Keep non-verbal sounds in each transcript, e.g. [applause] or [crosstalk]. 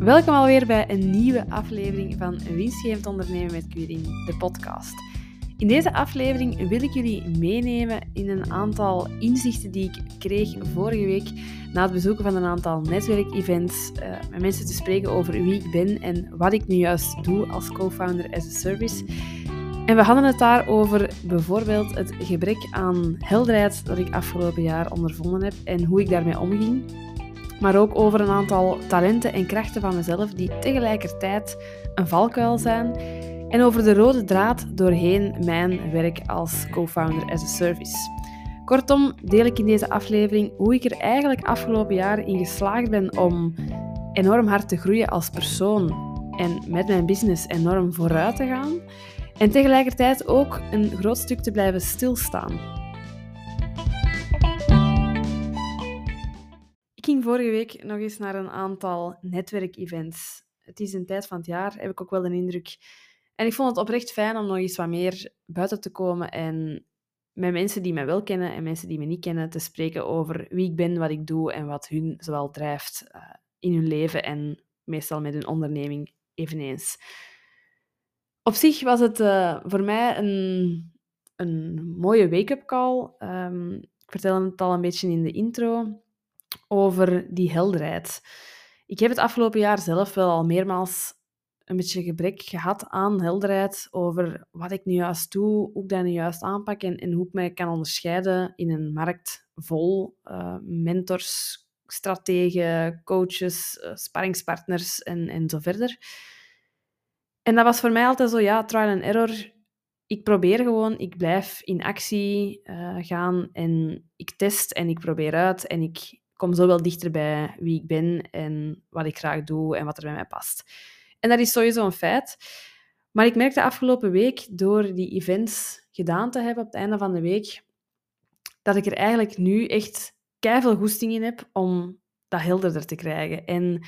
Welkom alweer bij een nieuwe aflevering van Winstgevend Ondernemen met Quirin, de podcast. In deze aflevering wil ik jullie meenemen in een aantal inzichten die ik kreeg vorige week na het bezoeken van een aantal netwerkevents, uh, met mensen te spreken over wie ik ben en wat ik nu juist doe als co-founder as a service. En we hadden het daar over bijvoorbeeld het gebrek aan helderheid dat ik afgelopen jaar ondervonden heb en hoe ik daarmee omging maar ook over een aantal talenten en krachten van mezelf die tegelijkertijd een valkuil zijn en over de rode draad doorheen mijn werk als co-founder as a service. Kortom, deel ik in deze aflevering hoe ik er eigenlijk afgelopen jaar in geslaagd ben om enorm hard te groeien als persoon en met mijn business enorm vooruit te gaan. En tegelijkertijd ook een groot stuk te blijven stilstaan. Vorige week nog eens naar een aantal netwerkevents. Het is een tijd van het jaar, heb ik ook wel de indruk. En ik vond het oprecht fijn om nog eens wat meer buiten te komen en met mensen die mij wel kennen en mensen die me niet kennen te spreken over wie ik ben, wat ik doe en wat hun zowel drijft uh, in hun leven en meestal met hun onderneming eveneens. Op zich was het uh, voor mij een, een mooie wake-up call. Um, ik vertelde het al een beetje in de intro over die helderheid. Ik heb het afgelopen jaar zelf wel al meermaals een beetje gebrek gehad aan helderheid over wat ik nu juist doe, hoe ik dat nu juist aanpak en, hoe ik mij kan onderscheiden in een markt vol uh, mentors, strategen, coaches, uh, sparringspartners en, en zo verder. En dat was voor mij altijd zo, ja, trial and error. Ik probeer gewoon, ik blijf in actie uh, gaan en ik test en ik probeer uit en ik kom zo wel dichter bij wie ik ben en wat ik graag doe en wat er bij mij past. En dat is sowieso een feit. Maar ik merkte afgelopen week, door die events gedaan te hebben op het einde van de week, dat ik er eigenlijk nu echt keiveel goesting in heb om dat helderder te krijgen. En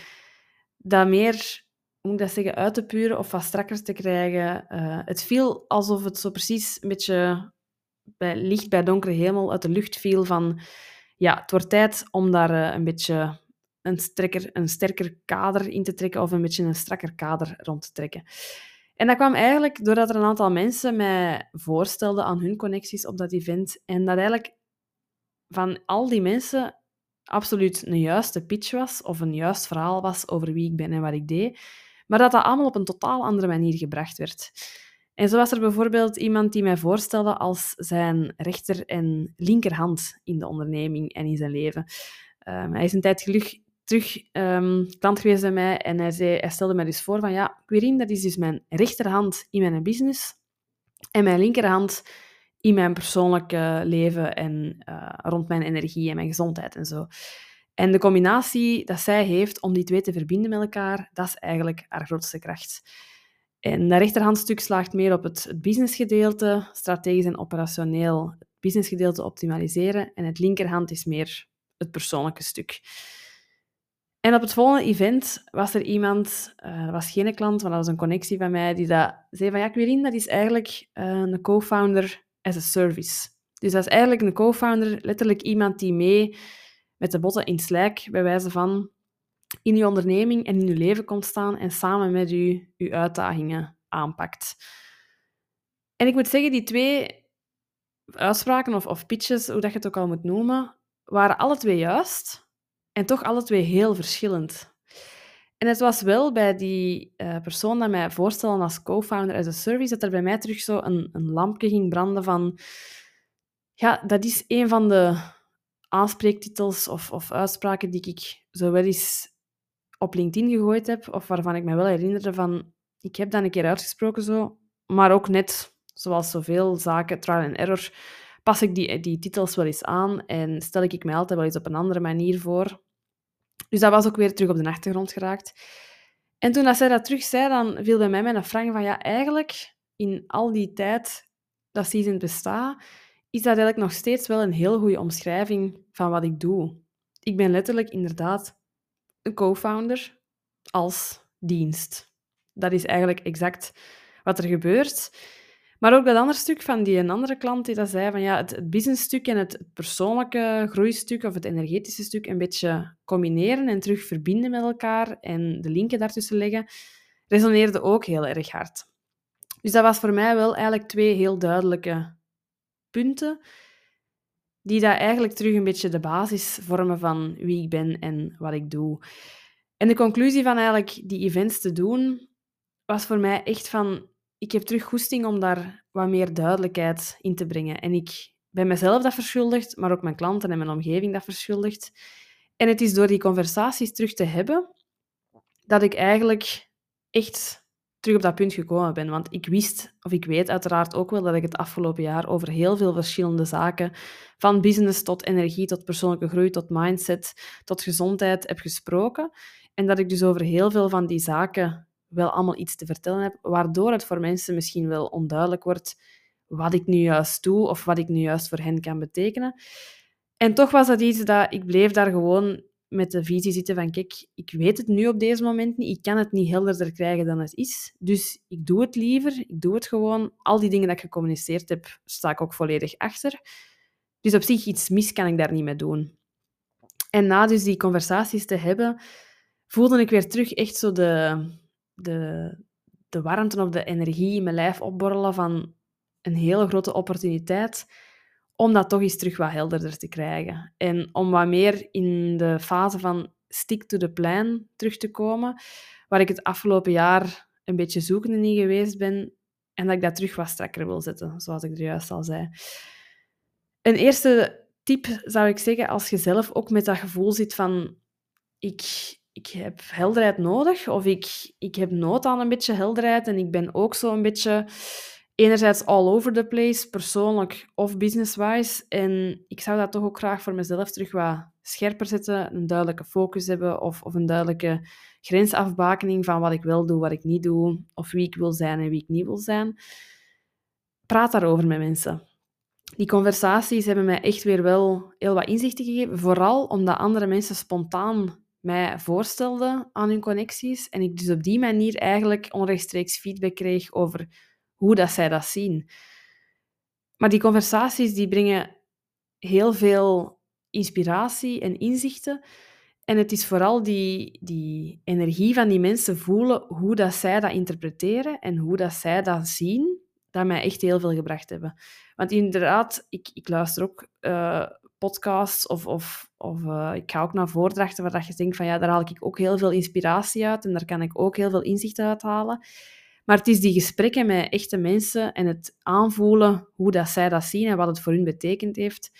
dat meer, hoe moet ik dat zeggen, uit te puren of wat strakker te krijgen. Uh, het viel alsof het zo precies een beetje bij licht bij donkere hemel uit de lucht viel van ja, het wordt tijd om daar uh, een beetje een, strekker, een sterker kader in te trekken of een beetje een strakker kader rond te trekken. En dat kwam eigenlijk doordat er een aantal mensen mij voorstelden aan hun connecties op dat event. En dat eigenlijk van al die mensen absoluut een juiste pitch was of een juist verhaal was over wie ik ben en wat ik deed. Maar dat dat allemaal op een totaal andere manier gebracht werd. En zo was er bijvoorbeeld iemand die mij voorstelde als zijn rechter- en linkerhand in de onderneming en in zijn leven. Um, hij is een tijd geluk, terug um, klant geweest bij mij en hij, zei, hij stelde mij dus voor van ja, Quirin, dat is dus mijn rechterhand in mijn business en mijn linkerhand in mijn persoonlijke leven en uh, rond mijn energie en mijn gezondheid en zo. En de combinatie dat zij heeft om die twee te verbinden met elkaar, dat is eigenlijk haar grootste kracht. En dat rechterhandstuk slaagt meer op het, businessgedeelte, strategisch en operationeel het businessgedeelte optimaliseren. En het linkerhand is meer het persoonlijke stuk. En op het volgende event was er iemand, uh, was geen klant, maar dat was een connectie van mij, die dat zei van ja, Quirin, dat is eigenlijk uh, een co-founder as a service. Dus dat is eigenlijk een co-founder, letterlijk iemand die mee met de botten in slijk, bij wijze van in je onderneming en in je leven komt staan en samen met u je uitdagingen aanpakt. En ik moet zeggen, die twee uitspraken of, of pitches, hoe dat je het ook al moet noemen, waren alle twee juist en toch alle twee heel verschillend. En het was wel bij die uh, persoon dat mij voorstelde als co-founder as a service, dat er bij mij terug zo een, een lampje ging branden van... Ja, dat is een van de aanspreektitels of, of uitspraken die ik zo wel eens op LinkedIn gegooid heb, of waarvan ik me wel herinnerde van, ik heb dat een keer uitgesproken zo, maar ook net, zoals zoveel zaken, trial and error, pas ik die, die titels wel eens aan en stel ik mij altijd wel eens op een andere manier voor. Dus dat was ook weer terug op de achtergrond geraakt. En toen dat zij dat terug zei, dan viel bij mij mijn vraag van, ja, eigenlijk, in al die tijd dat Season bestaat, is dat eigenlijk nog steeds wel een heel goede omschrijving van wat ik doe. Ik ben letterlijk inderdaad een co-founder als dienst. Dat is eigenlijk exact wat er gebeurt. Maar ook dat andere stuk van die een andere klant die dat zei van ja, het, het businessstuk en het, het persoonlijke groeistuk of het energetische stuk een beetje combineren en terug verbinden met elkaar en de linken daartussen leggen, resoneerde ook heel erg hard. Dus dat was voor mij wel eigenlijk twee heel duidelijke punten die daar eigenlijk terug een beetje de basis vormen van wie ik ben en wat ik doe. En de conclusie van eigenlijk die events te doen, was voor mij echt van, ik heb terug goesting om daar wat meer duidelijkheid in te brengen. En ik ben mezelf dat verschuldigd, maar ook mijn klanten en mijn omgeving dat verschuldigd. En het is door die conversaties terug te hebben, dat ik eigenlijk echt terug op dat punt gekomen ben. Want ik wist, of ik weet uiteraard ook wel, dat ik het afgelopen jaar over heel veel verschillende zaken, van business tot energie, tot persoonlijke groei, tot mindset, tot gezondheid, heb gesproken. En dat ik dus over heel veel van die zaken wel allemaal iets te vertellen heb, waardoor het voor mensen misschien wel onduidelijk wordt wat ik nu juist doe of wat ik nu juist voor hen kan betekenen. En toch was dat iets dat ik bleef daar gewoon met de visie zitten van, kijk, ik weet het nu op deze moment niet, ik kan het niet helderder krijgen dan het is, dus ik doe het liever, ik doe het gewoon. Al die dingen dat ik gecommuniceerd heb, sta ik ook volledig achter. Dus op zich, iets mis kan ik daar niet mee doen. En na dus die conversaties te hebben, voelde ik weer terug echt zo de, de, de warmte of de energie in mijn lijf opborrelen van een hele grote opportuniteit om dat toch eens terug wat helderder te krijgen. En om wat meer in de fase van stick to the plan terug te komen, waar ik het afgelopen jaar een beetje zoekende in geweest ben en dat ik dat terug wat strakker wil zetten, zoals ik er juist al zei. Een eerste tip zou ik zeggen, als je zelf ook met dat gevoel zit van ik, ik heb helderheid nodig of ik, ik heb nood aan een beetje helderheid en ik ben ook zo een beetje enerzijds all over the place, persoonlijk of business-wise. En ik zou dat toch ook graag voor mezelf terug wat scherper zetten, een duidelijke focus hebben of, of een duidelijke grensafbakening van wat ik wel doe, wat ik niet doe, of wie ik wil zijn en wie ik niet wil zijn. Praat daarover met mensen. Die conversaties hebben mij echt weer wel heel wat inzichten gegeven, vooral omdat andere mensen spontaan mij voorstelden aan hun connecties en ik dus op die manier eigenlijk onrechtstreeks feedback kreeg over hoe dat zij dat zien. Maar die conversaties die brengen heel veel inspiratie en inzichten. En het is vooral die, die energie van die mensen voelen, hoe dat zij dat interpreteren en hoe dat zij dat zien, dat mij echt heel veel gebracht hebben. Want inderdaad, ik, ik luister ook uh, podcasts of, of, of uh, ik ga ook naar voordrachten waar dat je denkt van ja, daar haal ik ook heel veel inspiratie uit en daar kan ik ook heel veel inzicht uit halen. Maar het is die gesprekken met echte mensen en het aanvoelen hoe dat zij dat zien en wat het voor hun betekend heeft,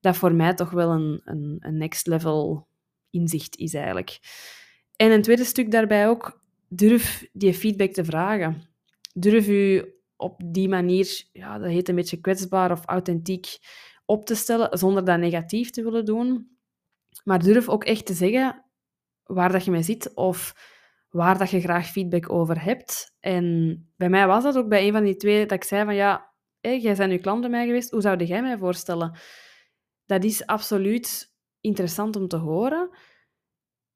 dat voor mij toch wel een, een, een next level inzicht is eigenlijk. En een tweede stuk daarbij ook, durf die feedback te vragen. Durf u op die manier, ja, dat heet een beetje kwetsbaar of authentiek, op te stellen, zonder dat negatief te willen doen. Maar durf ook echt te zeggen waar dat je mee zit of waar dat je graag feedback over hebt. En bij mij was dat ook bij een van die twee dat ik zei van ja, jij bent nu klant bij mij geweest, hoe zou jij mij voorstellen? Dat is absoluut interessant om te horen,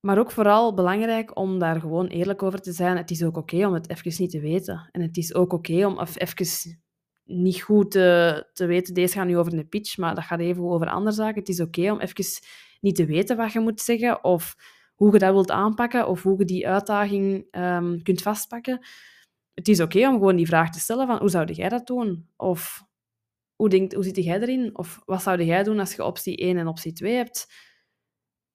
maar ook vooral belangrijk om daar gewoon eerlijk over te zijn. Het is ook oké om het even niet te weten. En het is ook oké om even niet goed te, te weten, deze gaat nu over een pitch, maar dat gaat even over andere zaken. Het is oké om even niet te weten wat je moet zeggen of hoe je dat wilt aanpakken of hoe je die uitdaging um, kunt vastpakken. Het is oké om gewoon die vraag te stellen van hoe zou jij dat doen? Of hoe, denkt, hoe zit jij erin? Of wat zou jij doen als je optie 1 en optie 2 hebt?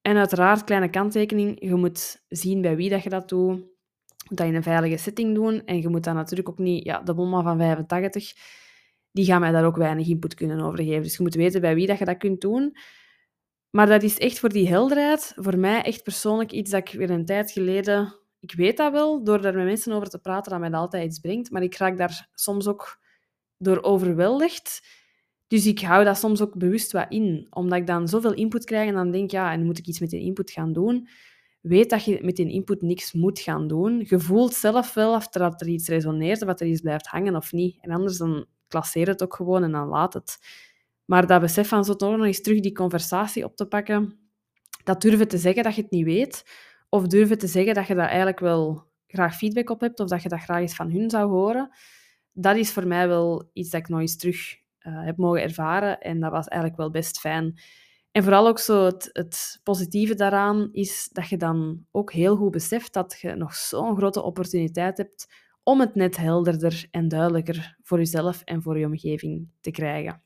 En uiteraard, kleine kanttekening, je moet zien bij wie dat je dat doet. Je moet dat in een veilige setting doen. En je moet dan natuurlijk ook niet... Ja, de bomma van 85, die gaan mij daar ook weinig input kunnen over geven. Dus je moet weten bij wie dat je dat kunt doen. Maar dat is echt voor die helderheid, voor mij echt persoonlijk iets dat ik weer een tijd geleden... Ik weet dat wel, door daar met mensen over te praten, dat mij dat altijd iets brengt. Maar ik raak daar soms ook door overweldigd. Dus ik hou dat soms ook bewust wat in. Omdat ik dan zoveel input krijg en dan denk, ja, en moet ik iets met die input gaan doen? Weet dat je met die input niks moet gaan doen. Je voelt zelf wel of er iets resoneert, of er iets blijft hangen of niet. En anders dan klasseer het ook gewoon en dan laat het. Maar dat besef van zo toch nog eens terug die conversatie op te pakken, dat durven te zeggen dat je het niet weet, of durven te zeggen dat je daar eigenlijk wel graag feedback op hebt, of dat je dat graag eens van hun zou horen, dat is voor mij wel iets dat ik nog eens terug uh, heb mogen ervaren. En dat was eigenlijk wel best fijn. En vooral ook zo het, het, positieve daaraan is dat je dan ook heel goed beseft dat je nog zo'n grote opportuniteit hebt om het net helderder en duidelijker voor jezelf en voor je omgeving te krijgen.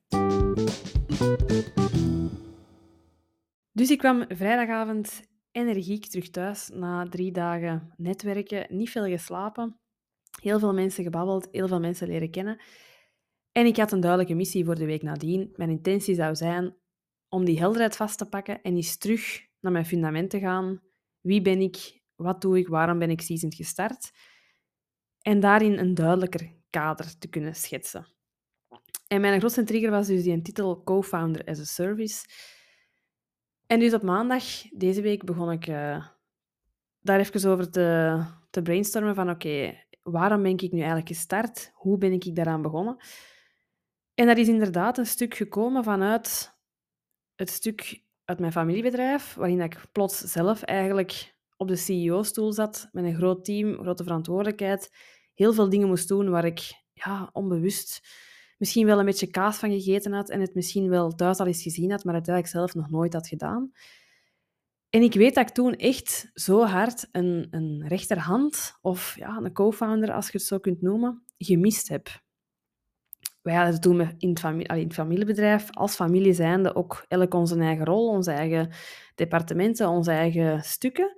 Dus ik kwam vrijdagavond energiek terug thuis na drie dagen netwerken, niet veel geslapen, heel veel mensen gebabbeld, heel veel mensen leren kennen. En ik had een duidelijke missie voor de week nadien. Mijn intentie zou zijn om die helderheid vast te pakken en eens terug naar mijn fundament te gaan. Wie ben ik? Wat doe ik? Waarom ben ik seasoned gestart? En daarin een duidelijker kader te kunnen schetsen. En mijn grootste trigger was dus die titel Co-founder as a Service. En dus op maandag, deze week, begon ik uh, daar even over te, te brainstormen van oké, waarom ben ik nu eigenlijk gestart? Hoe ben ik daaraan begonnen? En dat is inderdaad een stuk gekomen vanuit het stuk uit mijn familiebedrijf, waarin ik plots zelf eigenlijk op de CEO-stoel zat, met een groot team, grote verantwoordelijkheid, heel veel dingen moest doen waar ik ja, onbewust misschien wel een beetje kaas van gegeten had en het misschien wel thuis al eens gezien had, maar het eigenlijk zelf nog nooit had gedaan. En ik weet dat ik toen echt zo hard een, een rechterhand, of ja, een co-founder, als je het zo kunt noemen, gemist heb. Wij hadden toen in het, in het familiebedrijf, als familie zijnde, ook elk onze eigen rol, onze eigen departementen, onze eigen stukken.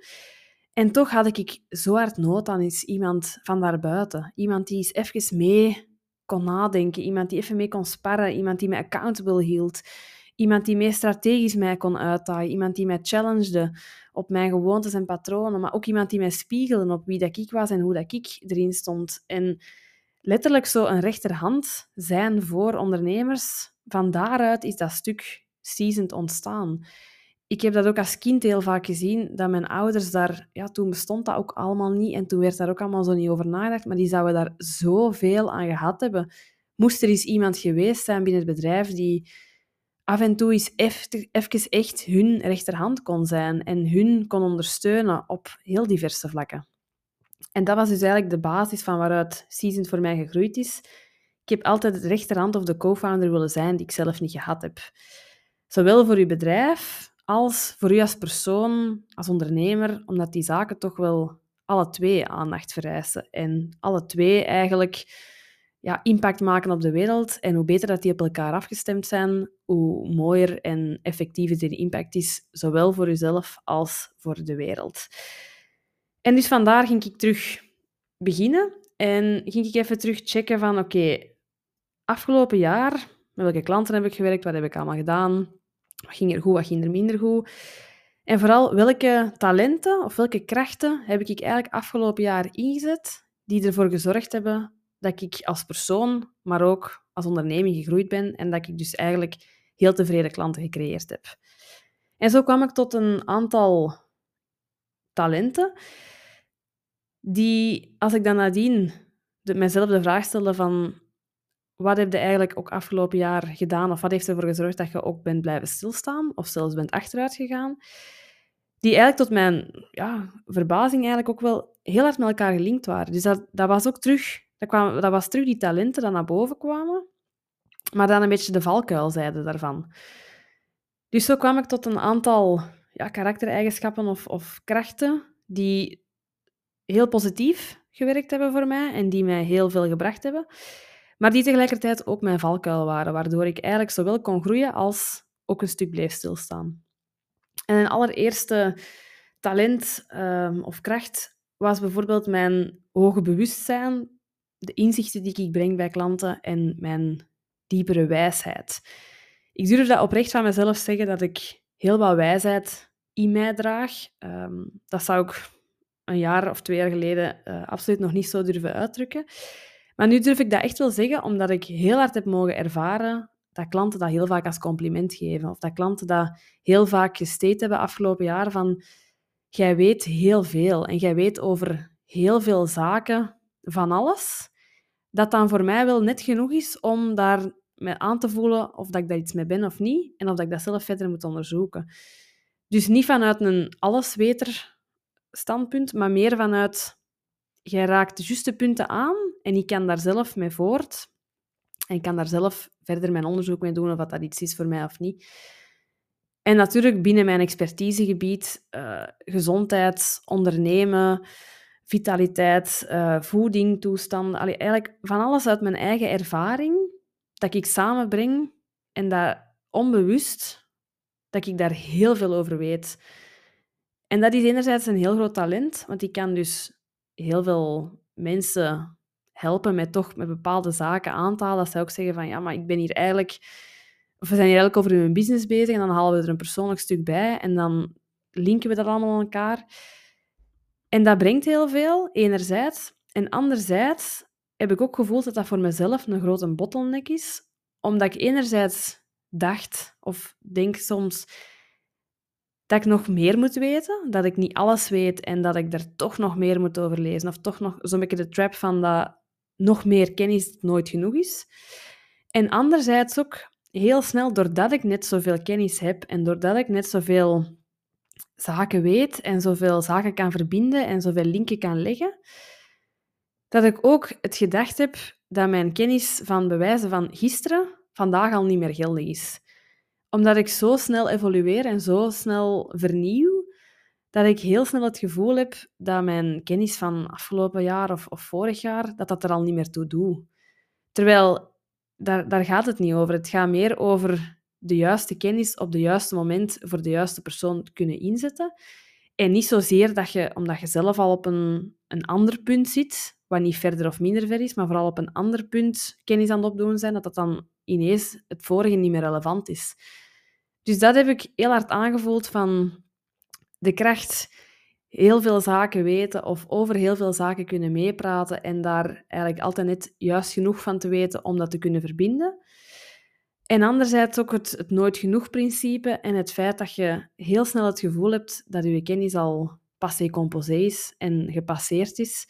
En toch had ik zo hard nood aan iets, iemand van daarbuiten. Iemand die eens even mee kon nadenken, iemand die even mee kon sparren, iemand die mij accountable hield, iemand die meer strategisch mij kon uitdagen, iemand die mij challengede op mijn gewoontes en patronen, maar ook iemand die mij spiegelde op wie dat ik was en hoe dat ik erin stond. En letterlijk zo een rechterhand zijn voor ondernemers. Van daaruit is dat stuk seasoned ontstaan. Ik heb dat ook als kind heel vaak gezien, dat mijn ouders daar... Ja, toen bestond dat ook allemaal niet en toen werd daar ook allemaal zo niet over nagedacht, maar die zouden daar zoveel aan gehad hebben. Moest er eens iemand geweest zijn binnen het bedrijf die af en toe eens even echt hun rechterhand kon zijn en hun kon ondersteunen op heel diverse vlakken. En dat was dus eigenlijk de basis van waaruit Seasoned voor mij gegroeid is. Ik heb altijd de rechterhand of de co-founder willen zijn die ik zelf niet gehad heb. Zowel voor uw bedrijf als voor u als persoon, als ondernemer, omdat die zaken toch wel alle twee aandacht vereisen. En alle twee eigenlijk ja, impact maken op de wereld. En hoe beter dat die op elkaar afgestemd zijn, hoe mooier en effectiever die impact is, zowel voor uzelf als voor de wereld. En dus vandaar ging ik terug beginnen en ging ik even terug checken van oké, afgelopen jaar, met welke klanten heb ik gewerkt, wat heb ik allemaal gedaan, wat ging er goed, wat ging er minder goed. En vooral welke talenten of welke krachten heb ik eigenlijk afgelopen jaar ingezet die ervoor gezorgd hebben dat ik als persoon, maar ook als onderneming gegroeid ben en dat ik dus eigenlijk heel tevreden klanten gecreëerd heb. En zo kwam ik tot een aantal talenten die, als ik dan nadien mezelf de vraag stelde van wat heb je eigenlijk ook afgelopen jaar gedaan of wat heeft ervoor gezorgd dat je ook bent blijven stilstaan of zelfs bent achteruit gegaan, die eigenlijk tot mijn ja, verbazing eigenlijk ook wel heel hard met elkaar gelinkt waren. Dus dat, dat was ook terug, dat, kwam, dat was terug die talenten die naar boven kwamen, maar dan een beetje de valkuilzijde daarvan. Dus zo kwam ik tot een aantal ja, karaktereigenschappen of, of krachten die heel positief gewerkt hebben voor mij en die mij heel veel gebracht hebben, maar die tegelijkertijd ook mijn valkuil waren, waardoor ik eigenlijk zowel kon groeien als ook een stuk bleef stilstaan. En een allereerste talent um, of kracht was bijvoorbeeld mijn hoge bewustzijn, de inzichten die ik breng bij klanten en mijn diepere wijsheid. Ik durf dat oprecht van mezelf zeggen dat ik heel wat wijsheid in mij draag. Um, dat zou ik een jaar of twee jaar geleden uh, absoluut nog niet zo durven uitdrukken. Maar nu durf ik dat echt wel zeggen, omdat ik heel hard heb mogen ervaren dat klanten dat heel vaak als compliment geven. Of dat klanten dat heel vaak gesteed hebben afgelopen jaar van jij weet heel veel en jij weet over heel veel zaken van alles. Dat dan voor mij wel net genoeg is om daar me aan te voelen of dat ik daar iets mee ben of niet. En of dat ik dat zelf verder moet onderzoeken. Dus niet vanuit een allesweter standpunt, maar meer vanuit jij raakt de juiste punten aan en ik kan daar zelf mee voort. En ik kan daar zelf verder mijn onderzoek mee doen of dat iets is voor mij of niet. En natuurlijk binnen mijn expertisegebied, uh, gezondheid, ondernemen, vitaliteit, uh, voeding, toestanden. Eigenlijk van alles uit mijn eigen ervaring dat ik samenbreng en dat onbewust, dat ik daar heel veel over weet. En dat is enerzijds een heel groot talent, want ik kan dus heel veel mensen helpen met toch met bepaalde zaken aan te halen. Dat zij ook zeggen van, ja, maar ik ben hier eigenlijk... Of we zijn hier eigenlijk over hun business bezig en dan halen we er een persoonlijk stuk bij en dan linken we dat allemaal aan elkaar. En dat brengt heel veel, enerzijds. En anderzijds heb ik ook gevoeld dat dat voor mezelf een grote bottleneck is, omdat ik enerzijds dacht of denk soms dat ik nog meer moet weten, dat ik niet alles weet en dat ik er toch nog meer moet over lezen, of toch nog zo'n de trap van dat nog meer kennis nooit genoeg is. En anderzijds ook heel snel, doordat ik net zoveel kennis heb en doordat ik net zoveel zaken weet en zoveel zaken kan verbinden en zoveel linken kan leggen, dat ik ook het gedacht heb dat mijn kennis van bewijzen van gisteren vandaag al niet meer geldig is. Omdat ik zo snel evolueer en zo snel vernieuw, dat ik heel snel het gevoel heb dat mijn kennis van afgelopen jaar of, of vorig jaar, dat dat er al niet meer toe doet. Terwijl, daar, daar gaat het niet over. Het gaat meer over de juiste kennis op het juiste moment voor de juiste persoon kunnen inzetten. En niet zozeer dat je, omdat je zelf al op een, een ander punt zit, wat niet verder of minder ver is, maar vooral op een ander punt kennis aan het opdoen zijn, dat dat dan ineens het vorige niet meer relevant is. Dus dat heb ik heel hard aangevoeld van de kracht heel veel zaken weten of over heel veel zaken kunnen meepraten en daar eigenlijk altijd net juist genoeg van te weten om dat te kunnen verbinden. En anderzijds ook het, het nooit genoeg principe en het feit dat je heel snel het gevoel hebt dat je kennis al passé composé is en gepasseerd is.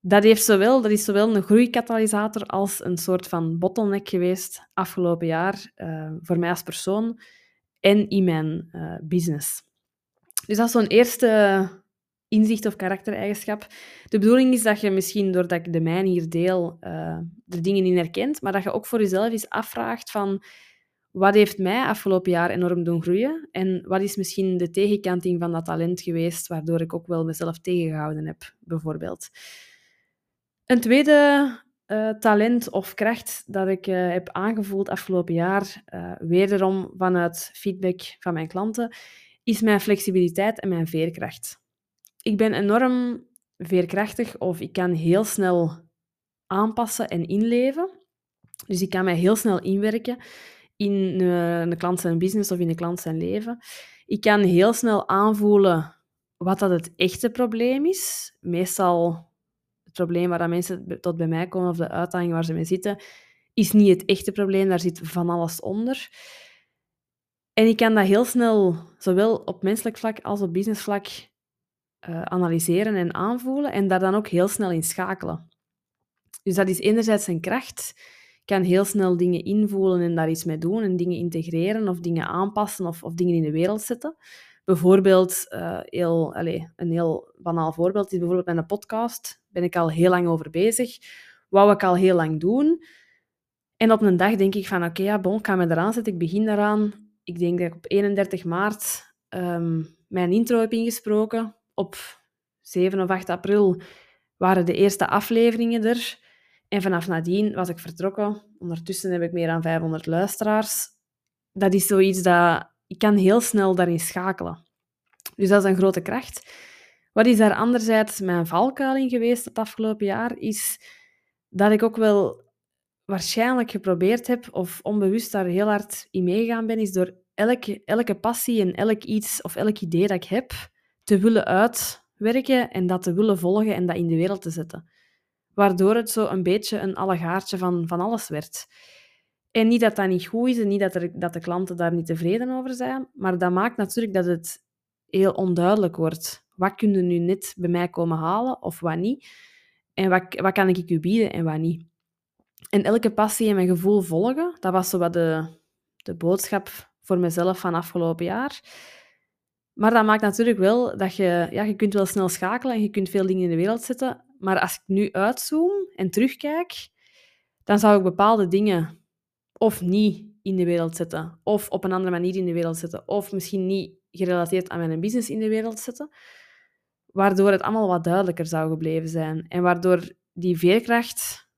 Dat, heeft zowel, dat is zowel een groeikatalysator als een soort van bottleneck geweest afgelopen jaar uh, voor mij als persoon en in mijn uh, business. Dus dat is zo'n eerste inzicht of karaktereigenschap. De bedoeling is dat je misschien, doordat ik de mijn hier deel, uh, er dingen in herkent, maar dat je ook voor jezelf eens afvraagt van wat heeft mij afgelopen jaar enorm doen groeien en wat is misschien de tegenkanting van dat talent geweest, waardoor ik ook wel mezelf tegengehouden heb, bijvoorbeeld. Een tweede uh, talent of kracht dat ik uh, heb aangevoeld afgelopen jaar, uh, wederom vanuit feedback van mijn klanten, is mijn flexibiliteit en mijn veerkracht. Ik ben enorm veerkrachtig of ik kan heel snel aanpassen en inleven. Dus ik kan mij heel snel inwerken in een, klant zijn business of in een klant zijn leven. Ik kan heel snel aanvoelen wat dat het echte probleem is. Meestal probleem waar mensen tot bij mij komen of de uitdaging waar ze mee zitten, is niet het echte probleem. Daar zit van alles onder. En ik kan dat heel snel, zowel op menselijk vlak als op businessvlak, uh, analyseren en aanvoelen en daar dan ook heel snel in schakelen. Dus dat is enerzijds een kracht. Ik kan heel snel dingen invoelen en daar iets mee doen en dingen integreren of dingen aanpassen of, of dingen in de wereld zetten. Bijvoorbeeld, uh, heel, allez, een heel banaal voorbeeld is bijvoorbeeld een podcast. Ben ik al heel lang over bezig. Wou ik al heel lang doen. En op een dag denk ik van, oké, ja, bon, ik ga me eraan zetten. Ik begin daaraan ik denk dat ik op 31 maart um, mijn intro heb ingesproken. Op 7 of 8 april waren de eerste afleveringen er. En vanaf nadien was ik vertrokken. Ondertussen heb ik meer dan 500 luisteraars. Dat is zoiets dat... Ik kan heel snel daarin schakelen. Dus dat is een grote kracht. Wat is daar anderzijds mijn valkuil in geweest het afgelopen jaar, is dat ik ook wel waarschijnlijk geprobeerd heb, of onbewust daar heel hard in meegegaan ben, is door elke, elke passie en elk iets of elk idee dat ik heb, te willen uitwerken en dat te willen volgen en dat in de wereld te zetten. Waardoor het zo een beetje een allegaartje van, van alles werd. En niet dat dat niet goed is en niet dat, dat de klanten daar niet tevreden over zijn, maar dat maakt natuurlijk dat het heel onduidelijk wordt. Wat kun je nu net bij mij komen halen of wat niet? En wat, wat kan ik u bieden en wat niet? En elke passie en mijn gevoel volgen, dat was zo wat de, de boodschap voor mezelf van afgelopen jaar. Maar dat maakt natuurlijk wel dat je, ja, je kunt wel snel schakelen en je kunt veel dingen in de wereld zetten. Maar als ik nu uitzoom en terugkijk, dan zou ik bepaalde dingen of niet in de wereld zetten, of op een andere manier in de wereld zetten, of misschien niet gerelateerd aan mijn business in de wereld zetten, waardoor het allemaal wat duidelijker zou gebleven zijn. En waardoor die veerkracht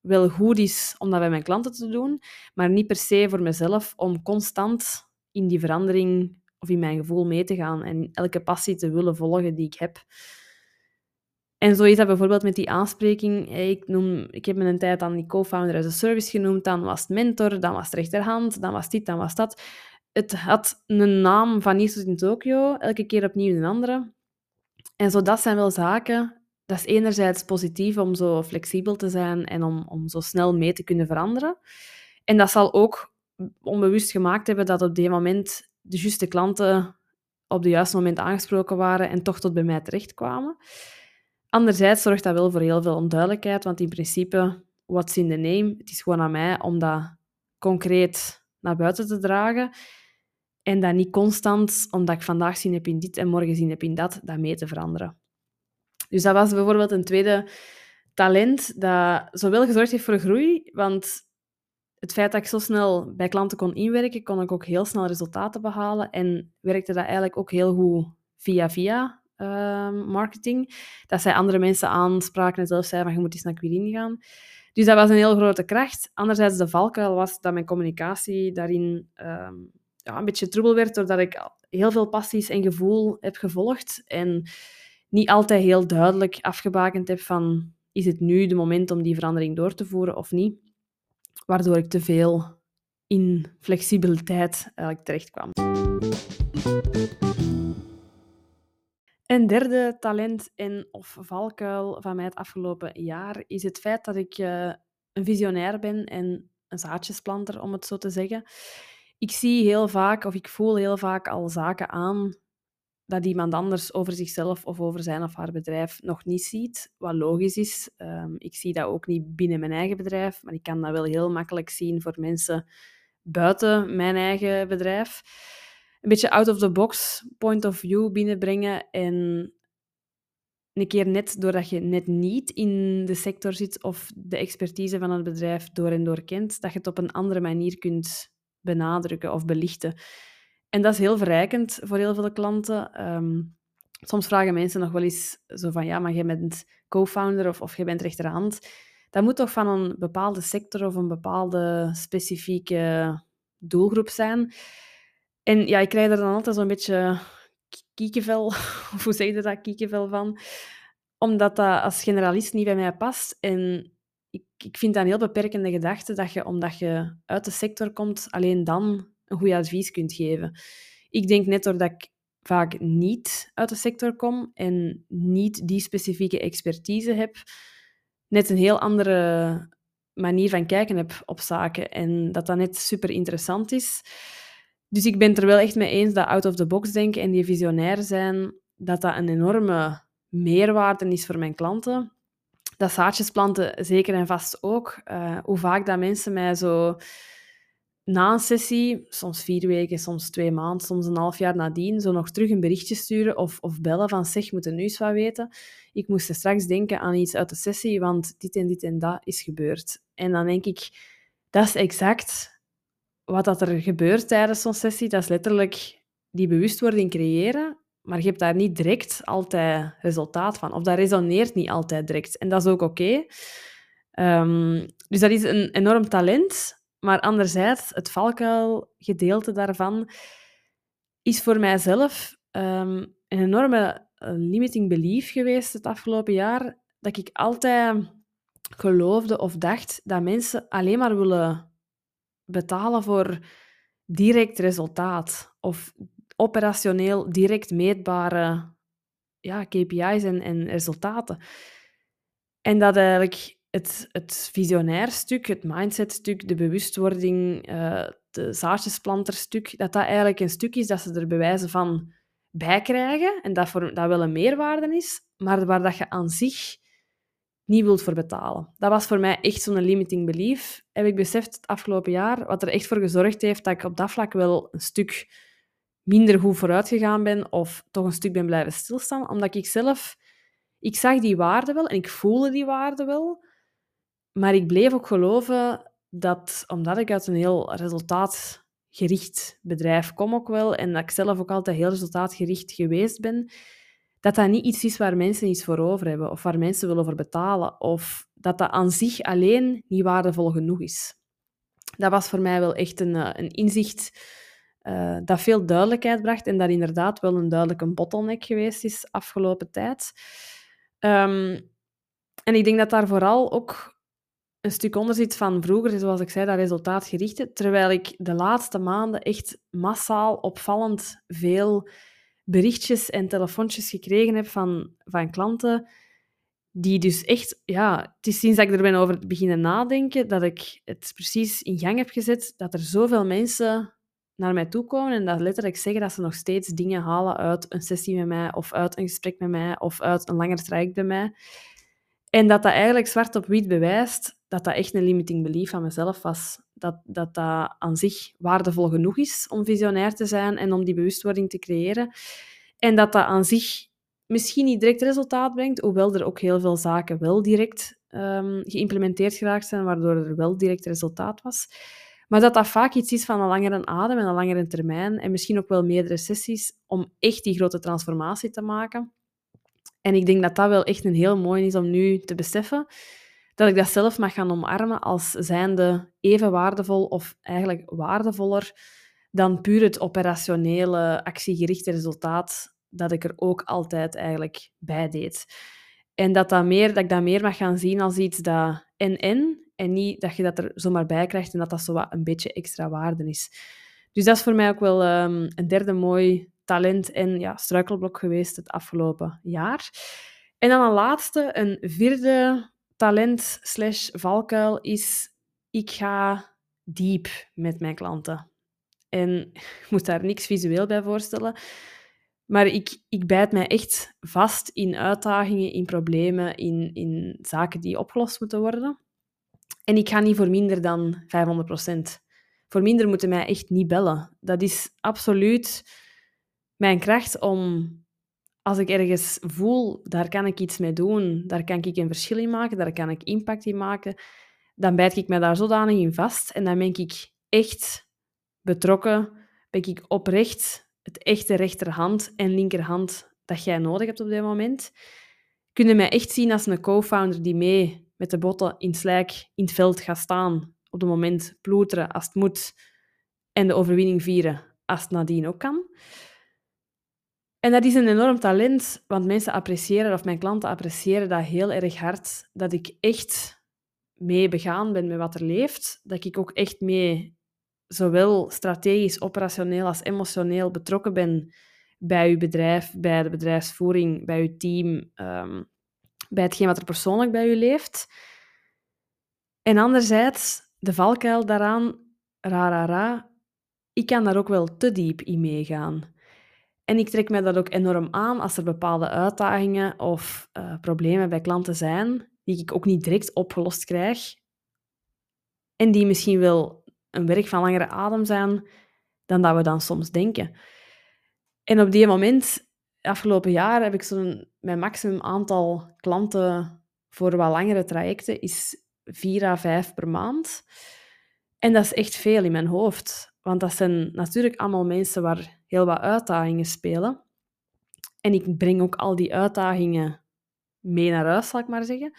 wel goed is om dat bij mijn klanten te doen, maar niet per se voor mezelf om constant in die verandering of in mijn gevoel mee te gaan en elke passie te willen volgen die ik heb. En zo is dat bijvoorbeeld met die aanspreking. Ik, noem, ik heb me een tijd aan die co-founder as a service genoemd, dan was het mentor, dan was het rechterhand, dan was dit, dan was dat. Het had een naam van tot in Tokio, elke keer opnieuw een andere. En zo, dat zijn wel zaken. Dat is enerzijds positief om zo flexibel te zijn en om, om zo snel mee te kunnen veranderen. En dat zal ook onbewust gemaakt hebben dat op dit moment de juiste klanten op het juiste moment aangesproken waren en toch tot bij mij terechtkwamen. Anderzijds zorgt dat wel voor heel veel onduidelijkheid, want in principe, what's in the name? Het is gewoon aan mij om dat concreet naar buiten te dragen. En dat niet constant, omdat ik vandaag zin heb in dit en morgen zin heb in dat, dat mee te veranderen. Dus dat was bijvoorbeeld een tweede talent dat zowel gezorgd heeft voor groei, want het feit dat ik zo snel bij klanten kon inwerken, kon ik ook heel snel resultaten behalen en werkte dat eigenlijk ook heel goed via-via Ehm, marketing. Dat zij andere mensen aanspraken en zelf zeiden van je moet eens naar Quirin gaan. Dus dat was een heel grote kracht. Anderzijds, de valkuil was dat mijn communicatie daarin ehm, ja, een beetje troebel werd, doordat ik heel veel passies en gevoel heb gevolgd en niet altijd heel duidelijk afgebakend heb van is het nu de moment om die verandering door te voeren of niet. Waardoor ik te veel in flexibiliteit eigenlijk terecht kwam. Een derde talent en of valkuil van mij het afgelopen jaar is het feit dat ik uh, een visionair ben en een zaadjesplanter, om het zo te zeggen. Ik zie heel vaak, of ik voel heel vaak al zaken aan dat iemand anders over zichzelf of over zijn of haar bedrijf nog niet ziet, wat logisch is. Um, ik zie dat ook niet binnen mijn eigen bedrijf, maar ik kan dat wel heel makkelijk zien voor mensen buiten mijn eigen bedrijf een beetje out of the box point of view binnenbrengen. En een keer net doordat je net niet in de sector zit of de expertise van het bedrijf door en door kent, dat je het op een andere manier kunt benadrukken of belichten. En dat is heel verrijkend voor heel veel klanten. Ehm, soms vragen mensen nog wel eens zo van, ja, maar jij bent co-founder of, of je bent rechterhand. Dat moet toch van een bepaalde sector of een bepaalde specifieke doelgroep zijn. En ja, ik krijg er dan altijd zo'n beetje kiekenvel, [laughs] of hoe zeg je dat, kiekenvel van. Omdat dat als generalist niet bij mij past. En ik, ik vind dat een heel beperkende gedachte, dat je, omdat je uit de sector komt, alleen dan een goed advies kunt geven. Ik denk net doordat ik vaak niet uit de sector kom en niet die specifieke expertise heb, net een heel andere manier van kijken heb op zaken. En dat dat net super interessant is. Dus ik ben het er wel echt mee eens dat out of the box denken en die visionair zijn, dat dat een enorme meerwaarde is voor mijn klanten. Dat zaadjes planten zeker en vast ook. Uh, hoe vaak dat mensen mij zo na een sessie, soms vier weken, soms twee maanden, soms een half jaar nadien, zo nog terug een berichtje sturen of, of bellen van zeg, moeten nu eens wat weten. Ik moest straks denken aan iets uit de sessie, want dit en dit en dat is gebeurd. En dan denk ik, dat is exact wat dat er gebeurt tijdens zo'n sessie, dat is letterlijk die bewustwording creëren, maar je hebt daar niet direct altijd resultaat van. Of dat resoneert niet altijd direct. En dat is ook oké. Ehm, dus dat is een enorm talent. Maar anderzijds, het valkuilgedeelte daarvan is voor mijzelf um, een enorme eh, limiting belief geweest het afgelopen jaar. Dat ik altijd geloofde of dacht dat mensen alleen maar willen betalen voor direct resultaat of operationeel direct meetbare ja, KPI's en, en resultaten. En dat eigenlijk het, het visionair stuk, het mindset stuk, de bewustwording, uh, de zaadjesplanterstuk, dat dat eigenlijk een stuk is dat ze er bewijzen van bij krijgen en dat, voor, dat wel een meerwaarde is, maar waar dat je aan zich niet wilt voor betalen. Dat was voor mij echt zo'n limiting belief. Heb ik beseft het afgelopen jaar, wat er echt voor gezorgd heeft dat ik op dat vlak wel een stuk minder goed vooruit gegaan ben of toch een stuk ben blijven stilstaan, omdat ik zelf, ik zag die waarde wel en ik voelde die waarde wel, maar ik bleef ook geloven dat, omdat ik uit een heel resultaatgericht bedrijf kom ook wel, en dat ik zelf ook altijd heel resultaatgericht geweest ben, dat dat niet iets is waar mensen iets voor over hebben of waar mensen willen voor betalen of dat dat aan zich alleen niet waardevol genoeg is. Dat was voor mij wel echt een, eh, een inzicht uh, dat veel duidelijkheid bracht en dat inderdaad wel een duidelijke bottleneck geweest is afgelopen tijd. Um, en ik denk dat daar vooral ook een stuk onder zit van vroeger, zoals ik zei, dat resultaatgerichte, terwijl ik de laatste maanden echt massaal opvallend veel berichtjes en telefoontjes gekregen heb van, van klanten die dus echt, ja, het is sinds ik er ben over beginnen nadenken, dat ik het precies in gang heb gezet, dat er zoveel mensen naar mij toe komen en dat letterlijk zeggen dat ze nog steeds dingen halen uit een sessie met mij, of uit een gesprek met mij, of uit een langer traject bij mij. En dat dat eigenlijk zwart op wit bewijst dat dat echt een limiting belief van mezelf was. Dat, dat dat aan zich waardevol genoeg is om visionair te zijn en om die bewustwording te creëren. En dat dat aan zich misschien niet direct resultaat brengt, hoewel er ook heel veel zaken wel direct um, geïmplementeerd geraakt zijn, waardoor er wel direct resultaat was. Maar dat dat vaak iets is van een langere adem en een langere termijn en misschien ook wel meerdere sessies om echt die grote transformatie te maken. En ik denk dat dat wel echt een heel mooi is om nu te beseffen. Dat ik dat zelf mag gaan omarmen als zijnde even waardevol of eigenlijk waardevoller dan puur het operationele, actiegerichte resultaat dat ik er ook altijd eigenlijk bij deed. En dat, dat, meer, dat ik dat meer mag gaan zien als iets dat en-en, en niet dat je dat er zomaar bij krijgt en dat dat zo wat een beetje extra waarde is. Dus dat is voor mij ook wel um, een derde mooi talent en ja, struikelblok geweest het afgelopen jaar. En dan een laatste, een vierde talent slash valkuil is ik ga diep met mijn klanten. En [laughs] je moet daar niks visueel bij voorstellen. Maar ik, ik bijt mij echt vast in uitdagingen, in problemen, in, in zaken die opgelost moeten worden. En ik ga niet voor minder dan 500% Voor minder moeten mij echt niet bellen. Dat is absoluut mijn kracht om, als ik ergens voel, daar kan ik iets mee doen, daar kan ik een verschil in maken, daar kan ik impact in maken, dan bijt ik mij daar zodanig in vast en dan ben ik echt betrokken, ben ik oprecht het echte rechterhand en linkerhand dat jij nodig hebt op dit moment. Kunnen mij echt zien als een co-founder die mee met de botten in slijk in het veld gaat staan, op het moment ploeteren als het moet en de overwinning vieren als het nadien ook kan. En dat is een enorm talent, want mensen appreciëren, of mijn klanten appreciëren dat heel erg hard, dat ik echt mee begaan ben met wat er leeft, dat ik ook echt mee zowel strategisch, operationeel als emotioneel betrokken ben bij uw bedrijf, bij de bedrijfsvoering, bij uw team, um, bij hetgeen wat er persoonlijk bij u leeft. En anderzijds, de valkuil daaraan, ra, ra, ra, ik kan daar ook wel te diep in meegaan. En ik trek mij dat ook enorm aan als er bepaalde uitdagingen of uh, problemen bij klanten zijn, die ik ook niet direct opgelost krijg. En die misschien wel een werk van langere adem zijn dan dat we dan soms denken. En op die moment, afgelopen jaar, heb ik zo'n... Mijn maximum aantal klanten voor wat langere trajecten is vier à vijf per maand. En dat is echt veel in mijn hoofd. Want dat zijn natuurlijk allemaal mensen waar heel wat uitdagingen spelen. En ik breng ook al die uitdagingen mee naar huis, zal ik maar zeggen.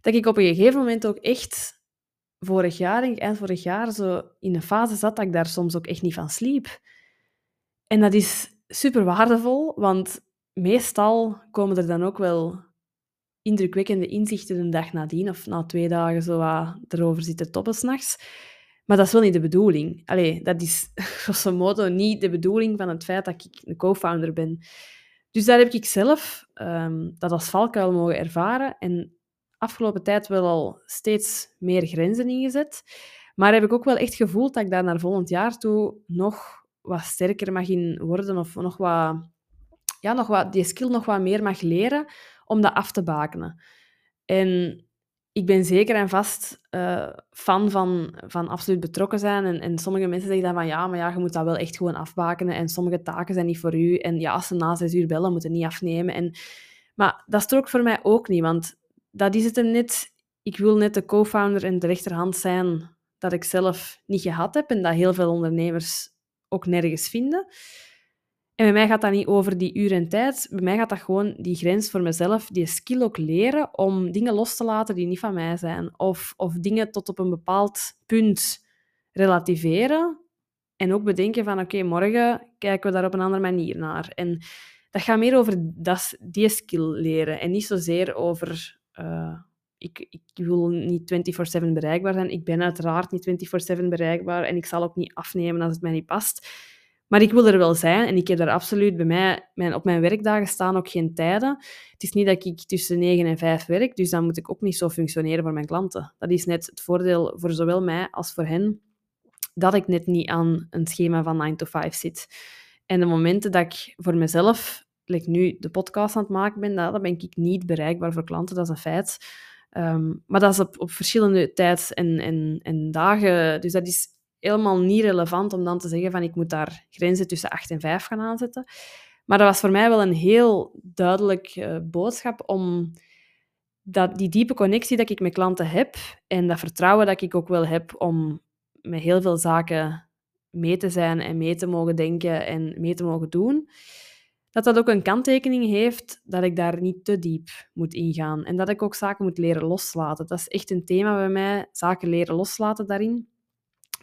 Dat ik op een gegeven moment ook echt vorig jaar, eind vorig jaar, zo in een fase zat dat ik daar soms ook echt niet van sliep. En dat is super waardevol, want meestal komen er dan ook wel indrukwekkende inzichten een dag nadien of na twee dagen zo wat erover zitten toppen s'nachts. Maar dat is wel niet de bedoeling. Allee, dat is [laughs] grosso modo niet de bedoeling van het feit dat ik een co-founder ben. Dus daar heb ik zelf um, dat als valkuil mogen ervaren en afgelopen tijd wel al steeds meer grenzen ingezet. Maar heb ik ook wel echt gevoeld dat ik daar naar volgend jaar toe nog wat sterker mag in worden of nog wat, ja, nog wat, die skill nog wat meer mag leren om dat af te bakenen. En ik ben zeker en vast uh, fan van, van absoluut betrokken zijn. En, en sommige mensen zeggen dan van ja, maar ja, je moet dat wel echt gewoon afbakenen. En sommige taken zijn niet voor u. En ja, als ze na zes uur bellen, moeten niet afnemen. En, maar dat strookt voor mij ook niet, want dat is het hem net. Ik wil net de co-founder en de rechterhand zijn dat ik zelf niet gehad heb en dat heel veel ondernemers ook nergens vinden. En bij mij gaat dat niet over die uur en tijd. Bij mij gaat dat gewoon die grens voor mezelf, die skill ook leren om dingen los te laten die niet van mij zijn. Of, of dingen tot op een bepaald punt relativeren. En ook bedenken van, oké, morgen kijken we daar op een andere manier naar. En dat gaat meer over die skill leren. En niet zozeer over... Uh, ik, ik wil niet 24-7 bereikbaar zijn. Ik ben uiteraard niet 24-7 bereikbaar. En ik zal ook niet afnemen als het mij niet past. Maar ik wil er wel zijn en ik heb daar absoluut bij mij, mijn, op mijn werkdagen staan ook geen tijden. Het is niet dat ik tussen 9 en 5 werk, dus dan moet ik ook niet zo functioneren voor mijn klanten. Dat is net het voordeel voor zowel mij als voor hen, dat ik net niet aan een schema van 9 to 5 zit. En de momenten dat ik voor mezelf, like nu de podcast aan het maken ben, dan ben ik niet bereikbaar voor klanten, dat is een feit. Um, maar dat is op, op verschillende tijd en, en, en dagen. Dus dat is helemaal niet relevant om dan te zeggen van ik moet daar grenzen tussen 8 en 5 gaan aanzetten. Maar dat was voor mij wel een heel duidelijk uh, boodschap om dat, die diepe connectie dat ik met klanten heb en dat vertrouwen dat ik ook wel heb om met heel veel zaken mee te zijn en mee te mogen denken en mee te mogen doen, dat dat ook een kanttekening heeft dat ik daar niet te diep moet ingaan en dat ik ook zaken moet leren loslaten. Dat is echt een thema bij mij, zaken leren loslaten daarin.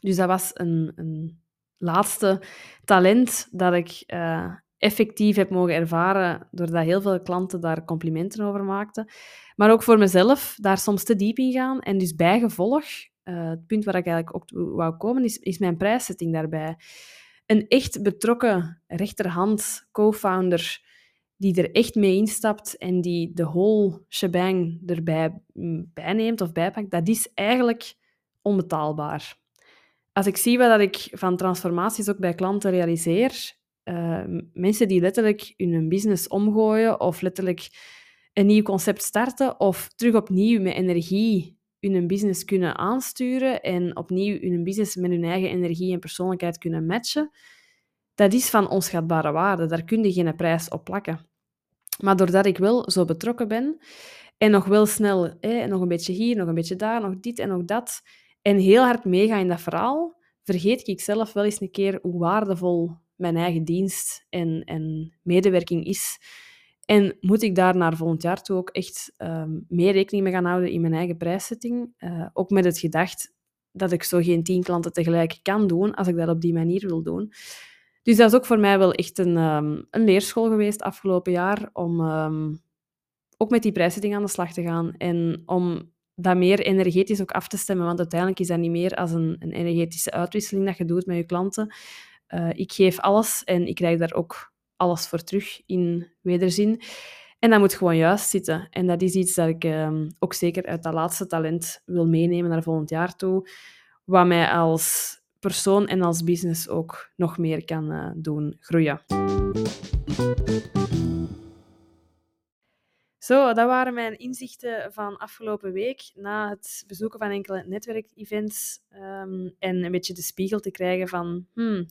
Dus dat was een, een laatste talent dat ik uh, effectief heb mogen ervaren, doordat heel veel klanten daar complimenten over maakten. Maar ook voor mezelf daar soms te diep in gaan. En dus bijgevolg, uh, het punt waar ik eigenlijk ook wou komen, is, is mijn prijszetting daarbij. Een echt betrokken rechterhand co-founder die er echt mee instapt en die de whole shebang erbij mm, bijneemt of bijpakt, dat is eigenlijk onbetaalbaar als ik zie wat ik van transformaties ook bij klanten realiseer, uh, mensen die letterlijk hun business omgooien of letterlijk een nieuw concept starten of terug opnieuw met energie hun business kunnen aansturen en opnieuw hun business met hun eigen energie en persoonlijkheid kunnen matchen, dat is van onschatbare waarde. Daar kun je geen prijs op plakken. Maar doordat ik wel zo betrokken ben en nog wel snel, eh, nog een beetje hier, nog een beetje daar, nog dit en nog dat, en heel hard meega in dat verhaal, vergeet ik zelf wel eens een keer hoe waardevol mijn eigen dienst en, en medewerking is. En moet ik daar naar volgend jaar toe ook echt um, meer rekening mee gaan houden in mijn eigen prijszetting. Uh, ook met het gedacht dat ik zo geen tien klanten tegelijk kan doen als ik dat op die manier wil doen. Dus dat is ook voor mij wel echt een, um, een leerschool geweest afgelopen jaar om um, ook met die prijszetting aan de slag te gaan en om dat meer energetisch ook af te stemmen. Want uiteindelijk is dat niet meer als een, een energetische uitwisseling dat je doet met je klanten. Uh, ik geef alles en ik krijg daar ook alles voor terug in wederzin. En dat moet gewoon juist zitten. En dat is iets dat ik uh, ook zeker uit dat laatste talent wil meenemen naar volgend jaar toe. Wat mij als persoon en als business ook nog meer kan uh, doen groeien. Zo, dat waren mijn inzichten van afgelopen week na het bezoeken van enkele netwerkevents um, en een beetje de spiegel te krijgen van hmm,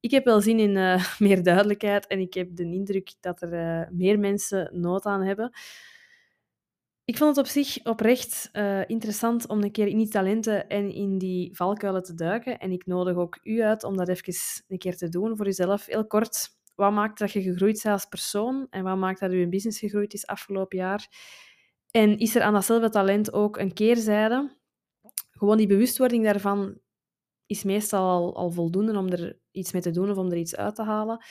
ik heb wel zin in uh, [laughs] meer duidelijkheid en ik heb de indruk dat er uh, meer mensen nood aan hebben. Ik vond het op zich oprecht uh, interessant om een keer in die talenten en in die valkuilen te duiken. En ik nodig ook u uit om dat even een keer te doen voor uzelf. Heel kort, wat maakt dat je gegroeid bent als persoon en wat maakt dat je business gegroeid is afgelopen jaar? En is er aan datzelfde talent ook een keerzijde? Gewoon die bewustwording daarvan is meestal al, al voldoende om er iets mee te doen of om er iets uit te halen.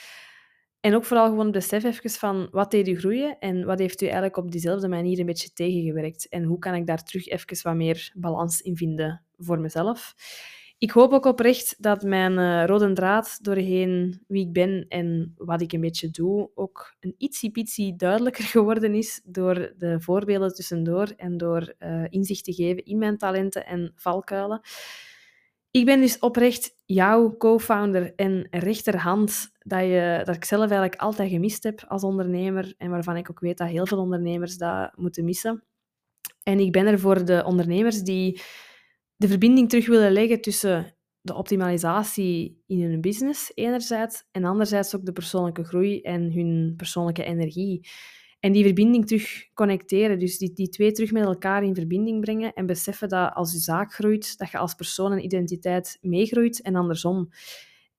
En ook vooral gewoon besef even van wat deed u groeien en wat heeft u eigenlijk op diezelfde manier een beetje tegengewerkt. En hoe kan ik daar terug even wat meer balans in vinden voor mezelf. Ik hoop ook oprecht dat mijn uh, rode draad doorheen wie ik ben en wat ik een beetje doe ook een ietsje duidelijker [laughs] geworden is door de voorbeelden tussendoor en door uh, inzicht te geven in mijn talenten en valkuilen. Ik ben dus oprecht jouw co-founder en rechterhand dat, je, dat ik zelf eigenlijk altijd gemist heb als ondernemer en waarvan ik ook weet dat heel veel ondernemers dat moeten missen. En ik ben er voor de ondernemers die de verbinding terug willen leggen tussen de optimalisatie in hun business enerzijds en anderzijds ook de persoonlijke groei en hun persoonlijke energie. En die verbinding terug connecteren, dus die, die twee terug met elkaar in verbinding brengen en beseffen dat als je zaak groeit, dat je als persoon en identiteit meegroeit en andersom.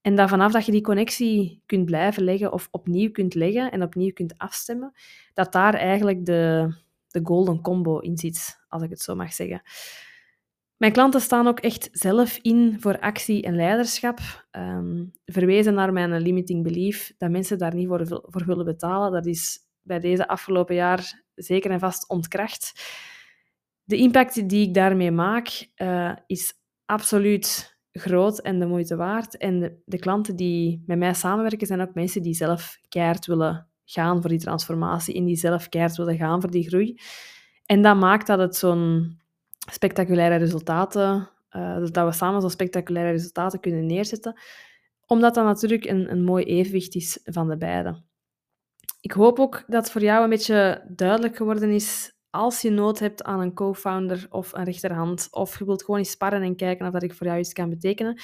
En dat vanaf dat je die connectie kunt blijven leggen of opnieuw kunt leggen en opnieuw kunt afstemmen, dat daar eigenlijk de, de golden combo in zit, als ik het zo mag zeggen. Mijn klanten staan ook echt zelf in voor actie en leiderschap. Um, verwezen naar mijn limiting belief, dat mensen daar niet voor, voor willen betalen. Dat is bij deze afgelopen jaar zeker en vast ontkracht. De impact die ik daarmee maak, uh, is absoluut groot en de moeite waard. En de, de, klanten die met mij samenwerken, zijn ook mensen die zelf keihard willen gaan voor die transformatie en die zelf keihard willen gaan voor die groei. En dat maakt dat het zo'n spectaculaire resultaten, uh, dat we samen zo'n spectaculaire resultaten kunnen neerzetten, omdat dat natuurlijk een, een mooi evenwicht is van de beide. Ik hoop ook dat voor jou een beetje duidelijk geworden is als je nood hebt aan een co-founder of een rechterhand, of je wilt gewoon eens sparren en kijken of dat ik voor jou iets kan betekenen,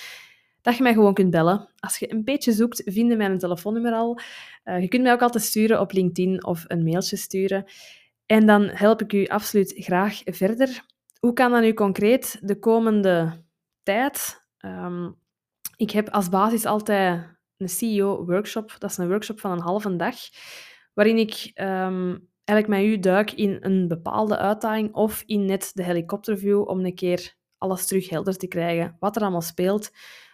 dat je mij gewoon kunt bellen. Als je een beetje zoekt, vind je mijn telefoonnummer al. Uh, je kunt mij ook altijd sturen op LinkedIn of een mailtje sturen. En dan help ik u absoluut graag verder. Hoe kan dat nu concreet de komende tijd? Um, ik heb als basis altijd een CEO-workshop. Dat is een workshop van een halve dag, waarin ik um, eigenlijk met u duik in een bepaalde uitdaging of in net de helikopterview om een keer alles terug helder te krijgen. Wat er allemaal speelt,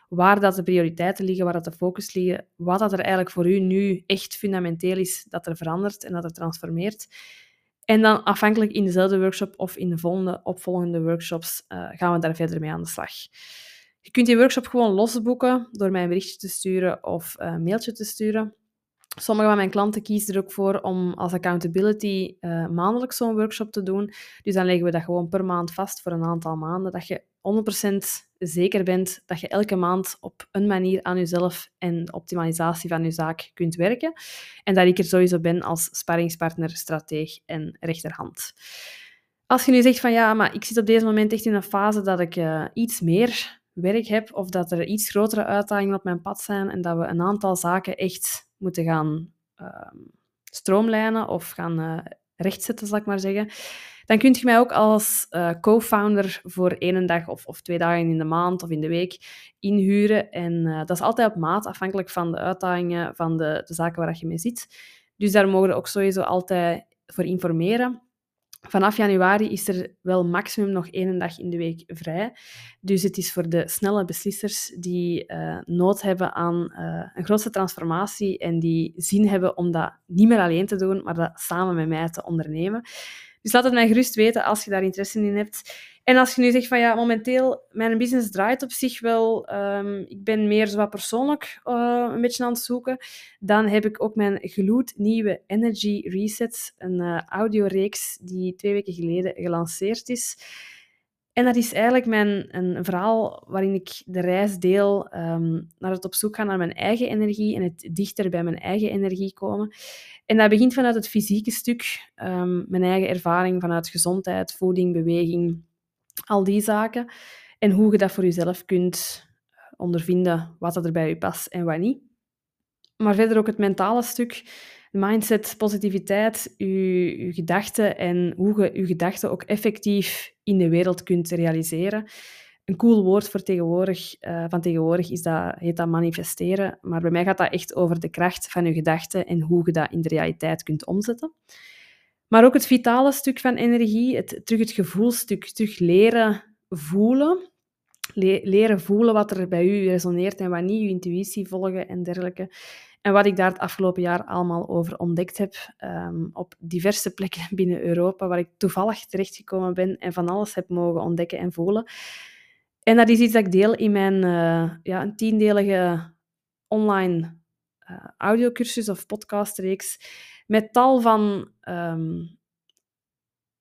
waar dat de prioriteiten liggen, waar dat de focus liggen, wat dat er eigenlijk voor u nu echt fundamenteel is dat er verandert en dat er transformeert. En dan afhankelijk in dezelfde workshop of in de volgende opvolgende workshops uh, gaan we daar verder mee aan de slag. Je kunt die workshop gewoon losboeken door mij een berichtje te sturen of een mailtje te sturen. Sommige van mijn klanten kiezen er ook voor om als accountability uh, maandelijks zo'n workshop te doen. Dus dan leggen we dat gewoon per maand vast voor een aantal maanden. Dat je 100% zeker bent dat je elke maand op een manier aan jezelf en de optimalisatie van je zaak kunt werken. En dat ik er sowieso ben als sparringspartner, strateeg en rechterhand. Als je nu zegt van ja, maar ik zit op deze moment echt in een fase dat ik uh, iets meer werk heb of dat er iets grotere uitdagingen op mijn pad zijn en dat we een aantal zaken echt moeten gaan uh, stroomlijnen of gaan uh, rechtzetten, zal ik maar zeggen, dan kunt je mij ook als uh, co-founder voor één dag of, of, twee dagen in de maand of in de week inhuren. En uh, dat is altijd op maat, afhankelijk van de uitdagingen van de, de zaken waar je mee zit. Dus daar mogen we ook sowieso altijd voor informeren. Vanaf januari is er wel maximum nog één dag in de week vrij. Dus het is voor de snelle beslissers die uh, nood hebben aan uh, een grote transformatie en die zin hebben om dat niet meer alleen te doen, maar dat samen met mij te ondernemen. Dus laat het mij gerust weten als je daar interesse in hebt. En als je nu zegt van ja, momenteel, mijn business draait op zich wel, um, ik ben meer zo persoonlijk uh, een beetje aan het zoeken, dan heb ik ook mijn gloednieuwe Energy Reset, een uh, audioreeks die twee weken geleden gelanceerd is. En dat is eigenlijk mijn, een verhaal waarin ik de reis deel um, naar het op zoek gaan naar mijn eigen energie en het dichter bij mijn eigen energie komen. En dat begint vanuit het fysieke stuk, um, mijn eigen ervaring vanuit gezondheid, voeding, beweging, al die zaken. En hoe je dat voor jezelf kunt ondervinden, wat er bij je past en wat niet. Maar verder ook het mentale stuk, mindset, positiviteit, je, je gedachten en hoe je je gedachten ook effectief in de wereld kunt realiseren. Een cool woord voor tegenwoordig, uh, van tegenwoordig is dat, heet dat manifesteren. Maar bij mij gaat dat echt over de kracht van je gedachten en hoe je dat in de realiteit kunt omzetten. Maar ook het vitale stuk van energie, het, terug het gevoelstuk, terug leren voelen. leren voelen wat er bij u resoneert en wat niet, je intuïtie volgen en dergelijke. En wat ik daar het afgelopen jaar allemaal over ontdekt heb, um, op diverse plekken [laughs] binnen Europa, waar ik toevallig terechtgekomen ben en van alles heb mogen ontdekken en voelen. En dat is iets dat ik deel in mijn uh, ja, een tiendelige online uh, audiocursus of podcastreeks met tal van um,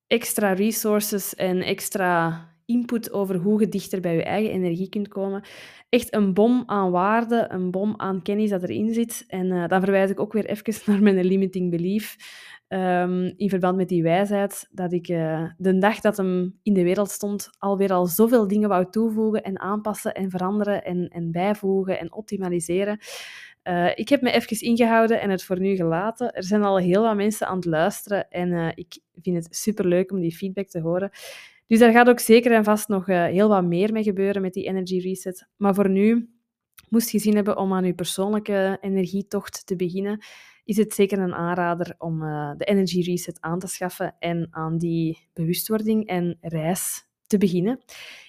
extra resources en extra input over hoe je dichter bij je eigen energie kunt komen. Echt een bom aan waarde, een bom aan kennis dat erin zit. En uh, dan verwijs ik ook weer even [laughs] naar mijn limiting belief. Um, in verband met die wijsheid, dat ik uh, de dag dat hem in de wereld stond, alweer al zoveel dingen wou toevoegen en aanpassen en veranderen en, en bijvoegen en optimaliseren. Uh, ik heb me even ingehouden en het voor nu gelaten. Er zijn al heel wat mensen aan het luisteren en ik vind het superleuk om die feedback te horen. Dus daar gaat ook zeker en vast nog uh, heel wat meer mee gebeuren met die energy reset. Maar voor nu, moest je zin hebben om aan je persoonlijke energietocht te beginnen, is het zeker een aanrader om de energy reset aan te schaffen en aan die bewustwording en reis te beginnen.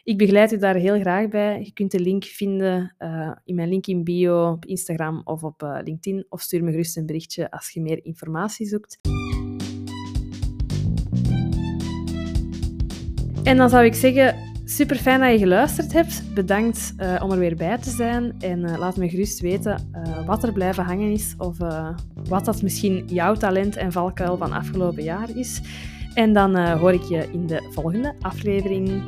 Ik begeleid u daar heel graag bij. Je kunt de link vinden uh, in mijn link in bio op Instagram of op LinkedIn. Of stuur me gerust een berichtje als je meer informatie zoekt. En dan zou ik zeggen, super fijn dat je geluisterd hebt. Bedankt uh, om er weer bij te zijn. En laat me gerust weten wat er blijven hangen is. Of wat dat misschien jouw talent en valkuil van afgelopen jaar is. En dan hoor ik je in de volgende aflevering.